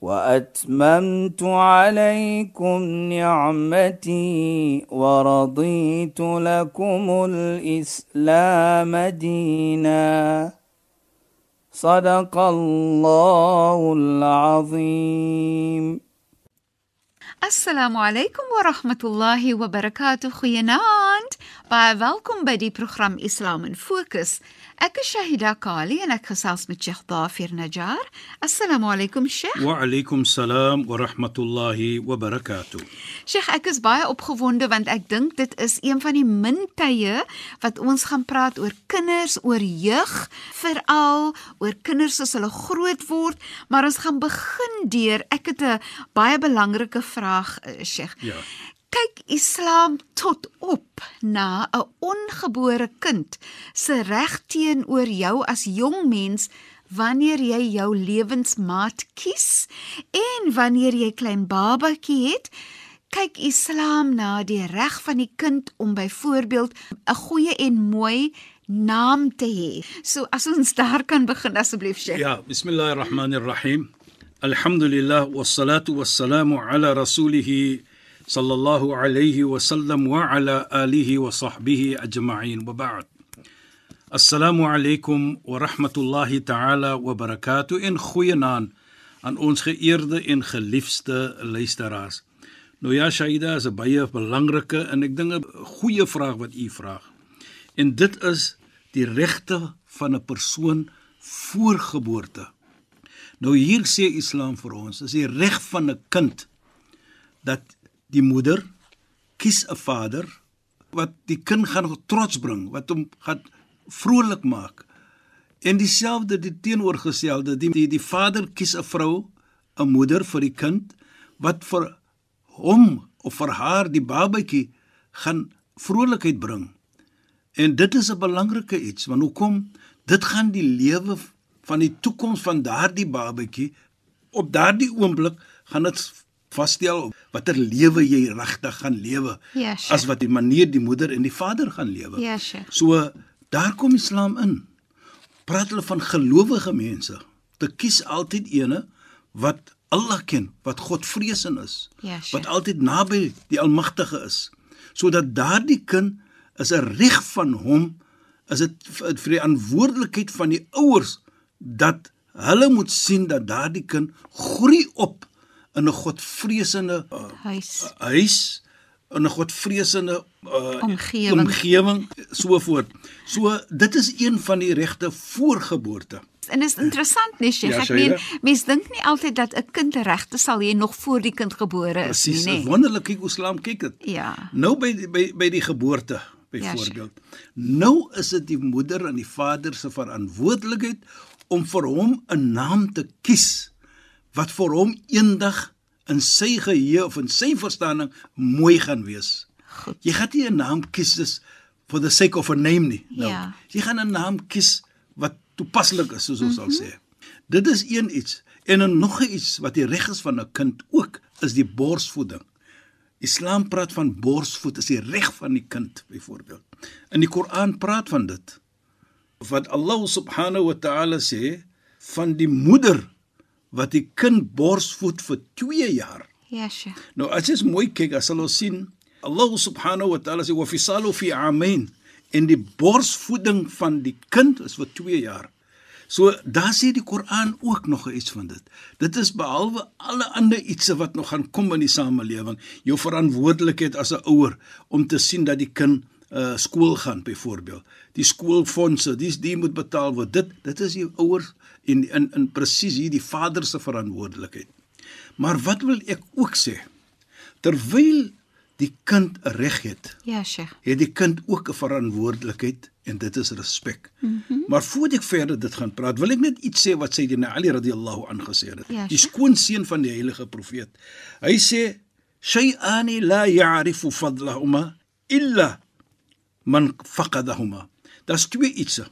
وأتممت عليكم نعمتي ورضيت لكم الإسلام دينا. صدق الله العظيم. السلام عليكم ورحمة الله وبركاته. خيانات. بايفالكم بدي برنامج اسلام فوكس Ek is Shahida Kali en ek gesels met Sheikh Dafir Najjar. Assalamu alaykum Sheikh. Wa alaykum salaam wa rahmatullahi wa barakatuh. Sheikh, ek is baie opgewonde want ek dink dit is een van die min tye wat ons gaan praat oor kinders, oor jeug, veral oor kinders as hulle groot word, maar ons gaan begin deur ek het 'n baie belangrike vraag, eh, Sheikh. Ja. Kyk Islam tot op na 'n ongebore kind se reg teenoor jou as jong mens wanneer jy jou lewensmaat kies en wanneer jy klein babatjie het kyk Islam na die reg van die kind om byvoorbeeld 'n goeie en mooi naam te hê. So as ons daar kan begin asseblief Sheikh. Ja, bismillahirrahmanirrahim. Alhamdulillah wassalatu wassalamu ala rasulih sallallahu alayhi wa sallam wa ala alihi wa sahbihi ajma'in wa ba'd. Assalamu alaykum wa rahmatullahi ta'ala wa barakatuh in goeienaand aan ons geëerde en geliefde luisteraars. Nou ja, Shaida is 'n baie belangrike en ek dink 'n goeie vraag wat u vra. En dit is die regte van 'n persoon voor geboorte. Nou hier sê Islam vir ons, is die reg van 'n kind dat die moeder kies 'n vader wat die kind gaan trots bring, wat hom gaan vrolik maak. En dieselfde die teenoorgestelde, die, die die vader kies 'n vrou, 'n moeder vir die kind wat vir hom of vir haar die babatjie gaan vrolikheid bring. En dit is 'n belangrike iets want hoekom dit gaan die lewe van die toekoms van daardie babatjie op daardie oomblik gaan dit vasstel watter lewe jy regtig gaan lewe Ja, Sheikh. as wat die manier die moeder en die vader gaan lewe. Ja, Sheikh. So daar kom Islam in. Praat hulle van gelowige mense. Te kies altyd ene wat Allah ken, wat Godvreesend is, Ja, Sheikh. wat altyd naby die Almagtige is, sodat daardie kind is 'n reg van hom, is dit vir die verantwoordelikheid van die ouers dat hulle moet sien dat daardie kind groei op in 'n Godvreesende uh, Huis. huis in 'n godvreesende uh, Omgewing. omgewing so voort. So dit is een van die regte voorgeboorte. En is interessant nee, Sheikh. Ja, Ek meen mense dink nie altyd dat 'n kind regte sal hê nog voor die kind gebore is Presies. nie, Nee, nê? wonderlik kyk Islam kyk dit. Ja. Nou by by by die geboorte byvoorbeeld. nou is dit die moeder en die vader se verantwoordelikheid om vir hom 'n naam te kies wat vir hom eendag in sy geheue of in sy verstaaning mooi gaan wees. Goed. Jy gaan nie 'n naam kies dis for the sake of a name nie. Nou, Ja. Jy gaan 'n naam kies wat toepaslik is soos ons Mhm. mm -hmm. sal sê. Dit is een iets en dan nog iets wat die reg is van 'n kind ook is die borsvoeding. Islam praat van borsvoed is die reg van die kind byvoorbeeld. In die Koran praat van dit. Wat Allah subhanahu wa ta'ala sê van die moeder wat die kind borsvoed vir 2 jaar. Ja, Sheikh. Nou as jy mooi kyk, as sal ons sien Allah subhanahu wa ta'ala sê wa fisalu fi amain en die borsvoeding van die kind is vir 2 jaar. So daar sê die Koran ook nog iets van dit. Dit is behalwe alle ander ietsie wat nog gaan kom in die samelewing, jou verantwoordelikheid as 'n ouer om te sien dat die kind uh skool gaan byvoorbeeld. Die skoolfondse, dis die moet betaal word. Dit dit is die ouers en in in presies hier die vader se verantwoordelikheid. Maar wat wil ek ook sê? Terwyl die kind 'n reg het, Ja, Sheikh. het die kind ook 'n verantwoordelikheid en dit is respek. Mm -hmm. Maar voordat ek verder dit gaan praat, wil ek net iets sê wat Sayyidina Ali radhiyallahu aangesê het. Ja, die sure. skoonseun van die heilige profeet. Hy sê shay'ani la ya'rifu fadlahuma illa man faqadahuma. Daar's twee ietsie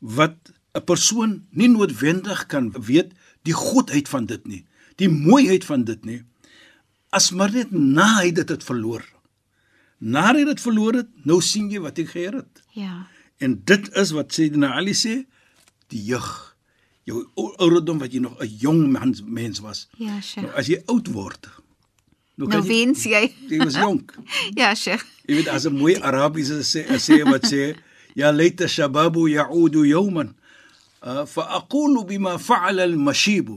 wat 'n persoon nie noodwendig kan weet die goedheid van dit nie, die mooiheid van dit nie, as maar net na hy dit het verloor. Na hy dit verloor het, nou sien jy wat hy geheer het. Ja. En dit is wat Sayyidina Ali sê, die jeug, jou ou- ouderdom wat jy nog 'n jong mens, mens was. Ja, Sheikh. Nou as jy oud word, nou Nou wens jy. jy was jonk. Ja, Sheikh. Jy weet as 'n mooi Arabiese sê sê wat sê ya laita shababu ya'udu yawman uh, fa aqulu bima fa'ala al-mashib.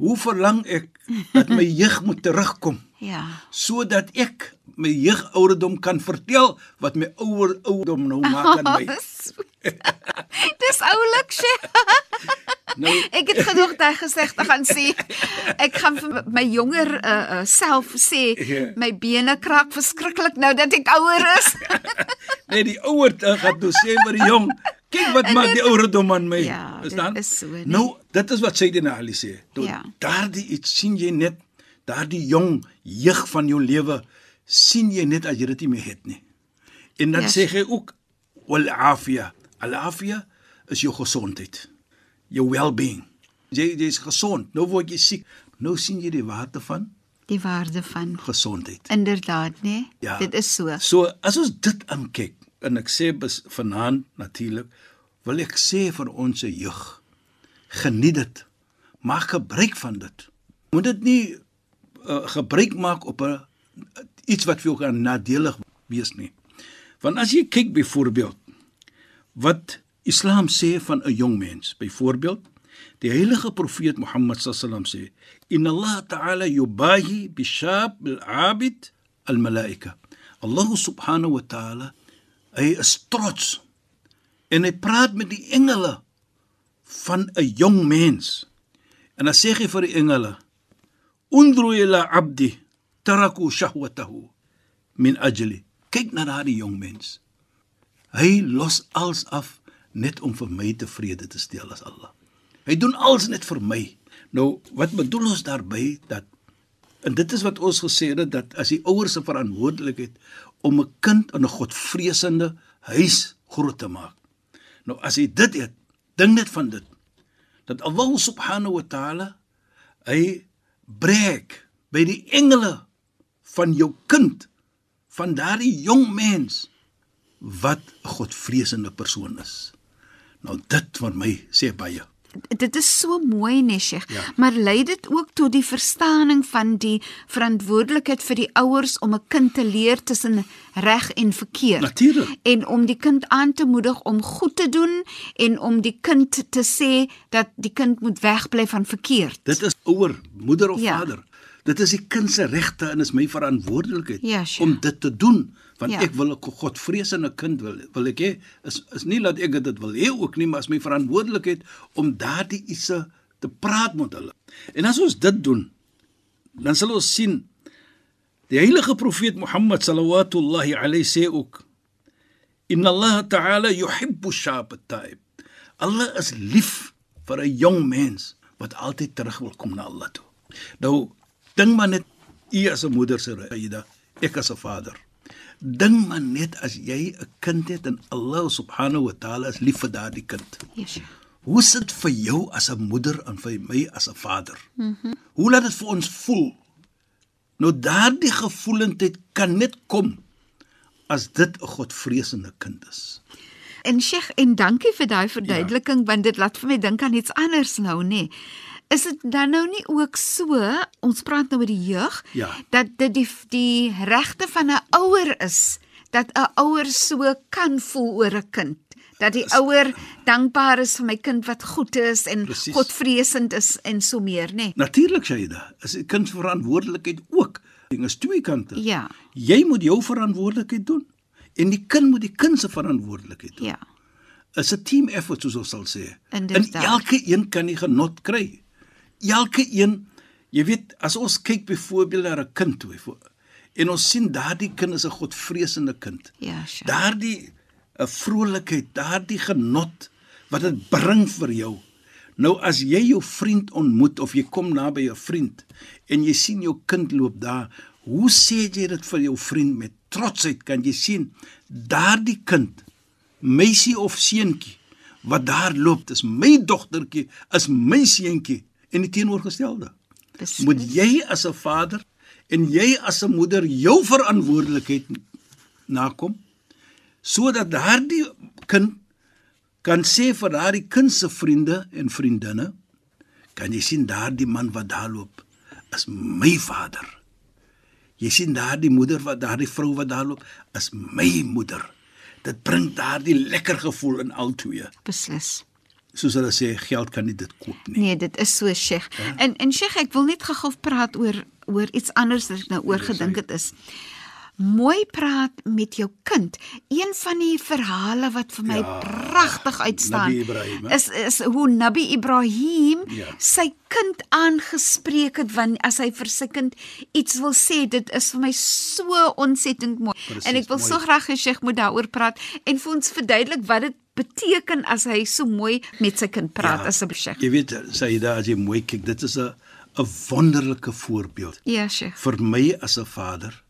Hoe verlang ek dat my jeug moet terugkom Ja. sodat ek my jeugouderdom kan vertel wat my ouer ouderdom nou maak aan my. Dis oulik, Sheikh. Nou Ek het gedoog hy gesê ek gaan sê ek gaan vir my jonger uh, uh, self sê Ja. my bene krak verskriklik nou dat ek ouer is. nee, die ouer uh, gaan toe sê vir die jong, kyk wat maak die ouderdom aan my. Ja, dit Verstaan? is so, nee. Nou, dit is wat Sayyidina Ali sê. Toe Ja. daardie iets sien jy net daardie jong jeug van jou lewe sien jy net as jy dit nie meer het nie. En dan Ja. sê hy ook wal afia. Al afia is jou gesondheid. Jou well-being. Jy jy is gesond. Nou word jy siek. Nou sien jy die waarde van Die waarde van gesondheid. inderdaad, nê? Nee? Ja. Dit is so. So as ons dit aankyk en ek sê bes, vanaand natuurlik wil ek sê vir ons se jeug geniet dit. Maak gebruik van dit. Moet dit nie uh, gebruik maak op 'n iets wat vir jou kan nadelig wees nie. Want as jy kyk byvoorbeeld wat Islam sê van 'n jong mens, byvoorbeeld die heilige profeet Mohammed sallam sê inna Allah ta'ala yubahi bishab al-abid al-malaika. Allah subhanahu wa ta'ala hy is trots en hy praat met die engele van 'n jong mens. En dan sê hy vir die engele: "Undru ila 'abdi taraku shahwatahu min ajli." Kyk na daardie jong mens. Hy los alles af net om vir my tevrede te stel as Allah. Hy doen alles net vir my. Nou, wat bedoel ons daarmee dat en dit is wat ons gesê het dat as die ouers se verantwoordelikheid om 'n kind in 'n godvreesende huis groot te maak. Nou as jy dit het, dink net van dit dat Allah subhanahu wa ta'ala hy breek by die engele van jou kind van daardie jong mens wat 'n godvreesende persoon is. Nou dit vir my sê baie. Dit is so mooi, nee, Sheikh. Ja. Maar lei dit ook tot die verstaaning van die verantwoordelikheid vir die ouers om 'n kind te leer tussen reg en verkeerd. Natuurlik. En om die kind aan te moedig om goed te doen en om die kind te sê dat die kind moet wegbly van verkeerd. Dit is ouer, moeder of Ja. vader. Dit is die kind se regte en is my verantwoordelikheid Ja, sure. om dit te doen want Ja. ek wil 'n godvreesende kind wil wil ek hê is is nie dat ek dit wil hê ook nie maar is my verantwoordelikheid om daardie iets te praat met hulle. En as ons dit doen dan sal ons sien die heilige profeet Mohammed sallallahu alayhi sê ook inna Allah ta'ala yuhibbu shab at-taib. Allah is lief vir 'n jong mens wat altyd terug wil kom na Allah toe. Nou dink maar net u as 'n moeder se Aida, ek as 'n vader. Dink maar net as jy 'n kind het en Allah subhanahu wa ta'ala is lief vir daardie kind. Yes. Hoe sit dit vir jou as 'n moeder en vir my as 'n vader? Mm Hoe laat dit vir ons voel? Nou daardie gevoelendheid kan net kom as dit 'n godvreesende kind is. En Sheikh, en dankie vir daai verduideliking ja. want dit laat vir my dink aan iets anders nou, nê. Nee. Is dit dan nou nie ook so, ons praat nou oor die jeug, Ja. dat dit die die regte van 'n ouer is dat 'n ouer so kan voel oor 'n kind. Dat die ouer dankbaar is vir my kind wat goed is en Presies. godvreesend is en so meer, nê. Nee. Natuurlik Shaida, is 'n kind verantwoordelikheid ook. Ding is twee kante. Ja. Jy moet jou verantwoordelikheid doen en die kind moet die kind se verantwoordelikheid doen. Ja. Is 'n team effort soos ons sal sê. En elke een kan die genot kry. Elke een, jy weet, as ons kyk byvoorbeeld na 'n kind toe en ons sien daardie kind is 'n godvreesende kind. Ja, sure. Daardie 'n vrolikheid, daardie genot wat dit bring vir jou. Nou as jy jou vriend ontmoet of jy kom naby 'n vriend en jy sien jou kind loop daar, Hoe sê jy dit vir jou vriend met trotsheid? Kan jy sien daardie kind, meisie of seentjie wat daar loop, dis my dogtertjie, is my seentjie en die teenoorgestelde. Beslis. Moet jy as 'n vader en jy as 'n moeder jou verantwoordelikheid nakom sodat daardie kind kan sê vir daardie kind se vriende en vriendinne kan jy sien daardie man wat daar loop is my vader. Jy sien daardie moeder wat daardie vrou wat daar loop is my moeder. Dit bring daardie lekker gevoel in albei. Beslis. Soos hulle sê geld kan nie dit koop nie. Nee, dit is so Sheikh. Ja? En en Sheikh, ek wil net gou-gou praat oor oor iets anders wat ek nou oor gedink het is. Mooi praat met jou kind. Een van die verhale wat vir my ja, pragtig uitstaan Ibrahim, hè? is is hoe Nabi Ibrahim Ja. sy kind aangespreek het want as hy vir sy kind iets wil sê, dit is vir my so ontsettend mooi. Presies, en ek wil so mooi. graag hê Sheikh moet daaroor praat en vir ons verduidelik wat dit beteken as hy so mooi met sy kind praat ja, asseblief Sheikh. Jy weet, Saida, as jy mooi kyk, dit is 'n 'n wonderlike voorbeeld Ja, Sheikh. vir my as 'n vader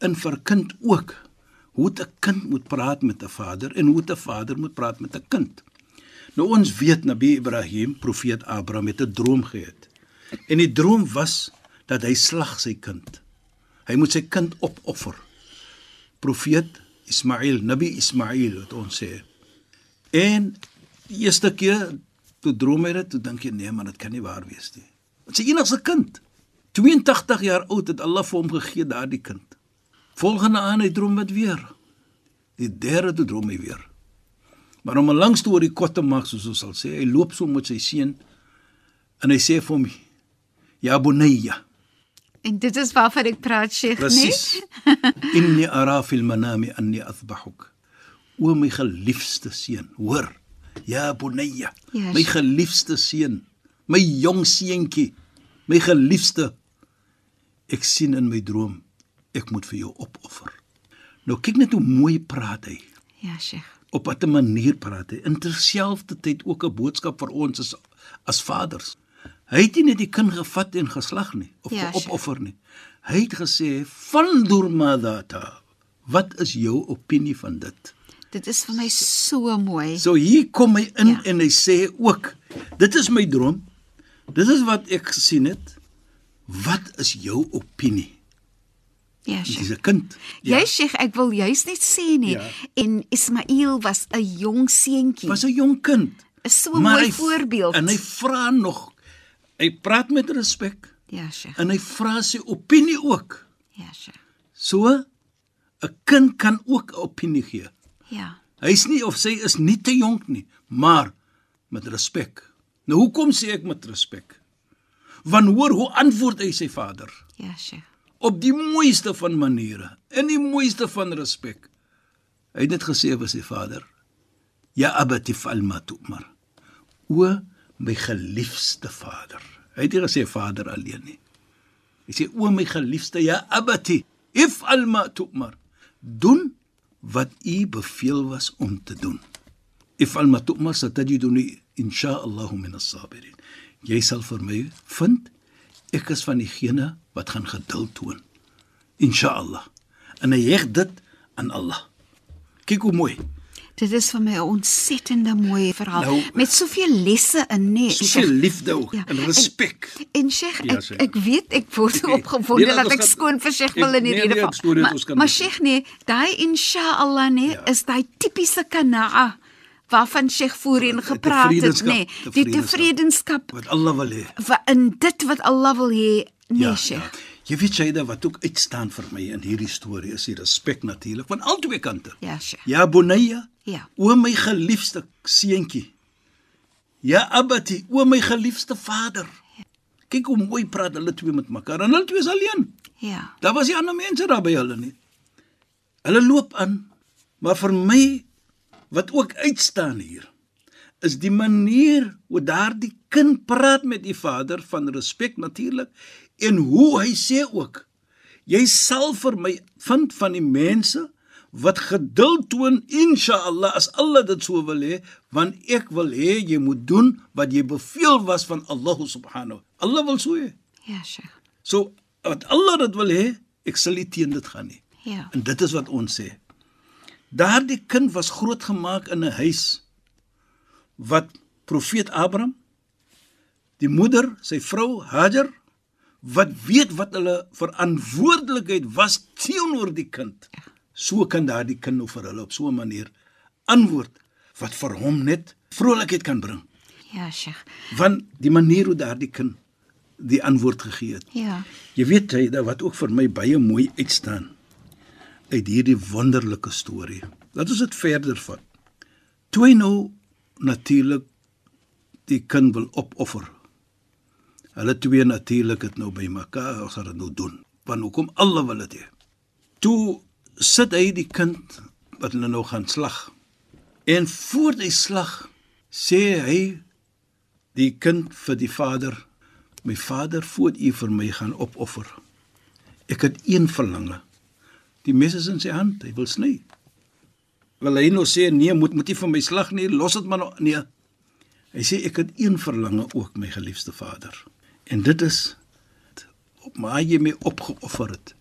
en vir kind ook. Hoe 'n kind moet praat met 'n vader en hoe 'n vader moet praat met 'n kind. Nou ons weet Nabi Ibrahim, profeet Abraham het 'n droom gehad. En die droom was dat hy slag sy kind. Hy moet sy kind opoffer. Profeet Ismail, Nabi Ismail wat ons sê. En die eerste keer toe droom hy dit, toe dink jy nee man, dit kan nie waar wees nie. Dit is sy enigste kind. 82 jaar oud het Allah vir hom gegee daardie kind. Volgende aan hy droom wat weer. Die derde toe droom hy weer. Maar om 'n lang storie kort te maak soos ons sal sê, hy loop so met sy seun en hy sê vir hom: "Ya bunayya, En dit is waarvan ek praat, Sheikh, Presies. Inni ara fil manami anni athbahuk. O my geliefde seun, hoor. Ja bunayya. Ja, my geliefde seun, my jong seentjie, my geliefde. Ek sien in my droom ek moet vir jou opoffer. Nou kyk net hoe mooi praat hy. Ja, Sheikh. Op watter manier praat hy? In terselfdertyd ook 'n boodskap vir ons as as vaders. Hy het nie net die kind gevat en geslag nie of Ja, opoffer nie. Hy het gesê: "Fandur madata." Wat is jou opinie van dit? Dit is vir my so mooi. So hier kom hy in Ja. ja. en hy sê ook: "Dit is my droom. Dit is wat ek gesien het. Wat is jou opinie?" Ja, Dis Sheikh. 'n kind. Jy Sheikh, ek wil juis net sê nie Ja. en Ismail was 'n jong seentjie. was 'n jong kind. Is so 'n mooi voorbeeld. En hy vra nog. Hy praat met respek. Ja, Sheikh. en hy vra sy opinie ook. Ja, Sheikh. So 'n kind kan ook 'n opinie gee. Ja. Hy's nie of sy is nie te jonk nie, maar met respek. Nou hoekom sê ek met respek? Want hoor hoe antwoord hy sy vader Ja, Sheikh. op die mooiste van maniere, in die mooiste van respek. Hy het net gesê vir sy vader: "Ya abati fa'al ma tu'mar." O my geliefde vader. Hy het nie gesê vader alleen nie. Hy sê o my geliefde ja abati if'al ma tu'mar. Doen wat u beveel was om te doen. If'al ma tu'mar satajiduni insha'Allah min as-sabirin. Jy sal vir my vind ek is van diegene wat gaan geduld toon. Insha'Allah. En hy heg dit aan Allah. Kyk hoe mooi. Dit is vir my 'n ontsettende mooi verhaal Nou, met soveel lesse in, nee. Soveel liefde ook Ja, en en- respek. En Sheikh, Ja, ek Sheikh. ek weet ek word Nee, opgewonde nee, laat dat ek skoon vir Sheikh wil in nee, hierdie nee, geval. ons Maar, maar doen. Sheikh nee, daai insha'Allah nee Ja. is daai tipiese kanaa waarvan Sheikh voorheen gepraat het, vredenskap, nee, die die vredenskap. tevredenskap Wat Allah wil hê. in dit wat Allah wil hê, nee Sheikh. Jy weet Shaida wat ook uitstaan vir my in hierdie storie is die respek natuurlik van albei kante. Ja, Sheikh. Ja bunayya. Ja. O my geliefde seentjie. Ja abati, o my geliefde vader. Kyk hoe mooi praat hulle twee met mekaar. En hulle twee is alleen. Ja. Daar was nie ander mense daar by hulle nie. Hulle loop aan. Maar vir my wat ook uitstaan hier is die manier hoe daardie kind praat met die vader van respek natuurlik en hoe hy sê ook jy sal vir my vind van die mense wat geduld toon insha'Allah as Allah dit so wil hê want ek wil hê jy moet doen wat jy beveel was van Allah subhanahu Allah wil so hê Ja, Sheikh. So wat Allah dit wil hê, Ek sal nie teen dit gaan nie. Ja. En dit is wat ons sê. Daardie kind was grootgemaak in 'n huis wat profeet Abraham die moeder, sy vrou Hajar wat weet wat hulle verantwoordelikheid was teenoor die kind. So kan daardie kind nou vir hulle op so 'n manier antwoord wat vir hom net vrolikheid kan bring. Ja, Sheikh. Want die manier hoe daardie kind die antwoord gegee het. Ja. Jy weet jy dat wat ook vir my baie mooi uitstaan uit hierdie wonderlike storie. Laat ons dit verder vat. Toe hy nou natuurlik die kind wil opoffer. Hulle twee natuurlik het nou by mekaar ons gaan dit nou doen. Want hoekom alle wil dit hê? Toe sit hy die kind wat hulle nou gaan slag. En voor hy slag sê hy die kind vir die vader My vader, voor u vir my gaan opoffer. Ek het een verlange. Die mes is in sy hand, hy wil sny. Wil hy nou sê nee, moet moet jy vir my slag nie, los dit maar nou. nee. Hy sê ek het een verlange ook, my geliefde vader. En dit is op my jy my opgeoffer het.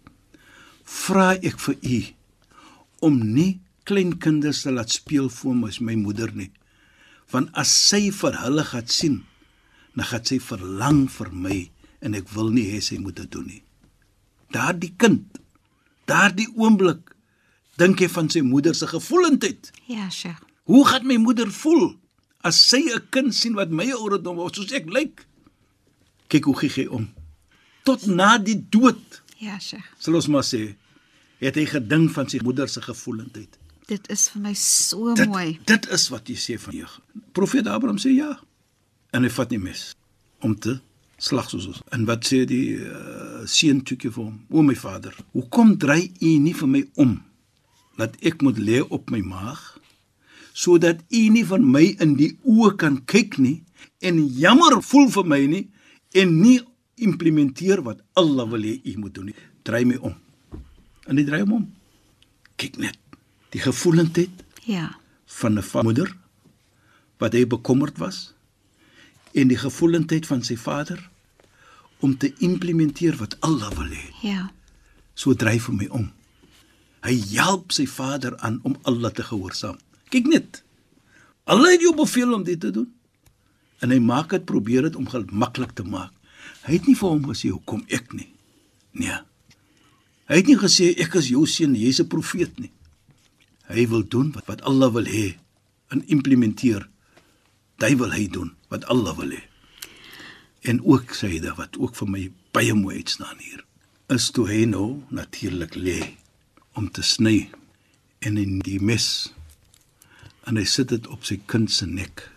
Vra ek vir u om nie klein kinders te laat speel voor my, my moeder nie. Want as sy vir hulle gaan sien, dan gaan sy verlang vir my en ek wil nie hê sy moet dit doen nie. Daardie kind, daardie oomblik dink hy van sy moeder se gevoelendheid. Ja, Sheikh. Hoe gaan my moeder voel as sy 'n kind sien wat my ouderdom was soos ek lyk? Kyk hoe gee hy om. Tot na die dood, Ja, Sheikh. sal ons maar sê, het hy gedink van sy moeder se gevoelendheid. Dit is vir my so Dit mooi. dit is wat jy sê van jou. Profeet Abraham sê ja. En hy vat nie mes om te slag soos ons. En wat sê die uh, seun toekie vir hom? O my vader, hoekom dry u nie vir my om dat ek moet lê op my maag sodat u nie van my in die oë kan kyk nie en jammer voel vir my nie en nie implementeer wat Allah wil hê u moet doen. Dry my om. En hy dry hom om. Kyk net die gevoelendheid Ja. van 'n moeder wat hy bekommerd was en die gevoelendheid van sy vader om te implementeer wat Allah wil hê. Ja. So dryf hom my om. Hy help sy vader aan om Allah te gehoorsaam. Kyk net. Allah het jou beveel om dit te doen. En hy maak dit probeer dit om gemaklik te maak. Hy het nie vir hom gesê hoekom ek nie. Nee. Hy het nie gesê ek is jou seun, jy's 'n profeet nie. Hy wil doen wat wat Allah wil hê en implementeer. Dit wil hy doen wat Allah wil hê. En ook hy dat wat ook vir my baie mooi uitstaan hier is toe hy nou natuurlik lê om te sny en in die mes en hy sit dit op sy kind se nek.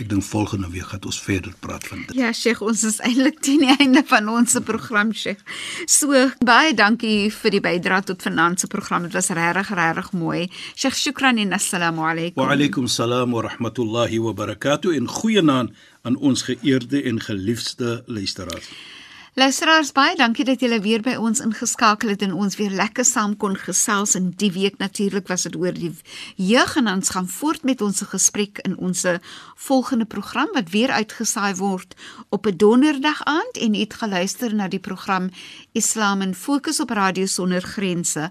Ek dink volgende week gaan ons verder praat van dit. Ja, Sheikh, ons is eintlik teen die einde van ons program, Sheikh. So baie dankie vir die bydrae tot vanaand se program. Dit was regtig regtig mooi. Sheikh, shukran en assalamu alaykum. Wa alaykum salaam wa rahmatullahi wa barakatuh en goeienaand aan ons geëerde en geliefde luisteraars. Luisteraars, baie dankie dat julle weer by ons ingeskakel het en ons weer lekker saam kon gesels in die week natuurlik was dit oor die jeug en ons gaan voort met ons gesprek in ons volgende program wat weer uitgesaai word op 'n donderdag aand en u het geluister na die program Islam in Fokus op Radio Sonder Grense.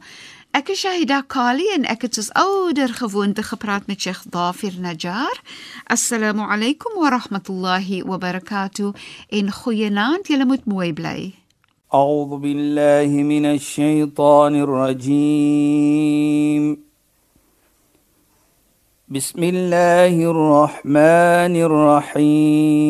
Ek is Shahida Kali en ek het soos ouer gewoonte gepraat met Sheikh Dafir Najjar. Assalamu alaykum wa rahmatullahi wa barakatuh. En goeienaand, julle moet mooi bly. A'udhu billahi minash shaitaanir rajiim. Bismillahir rahmanir rahiim.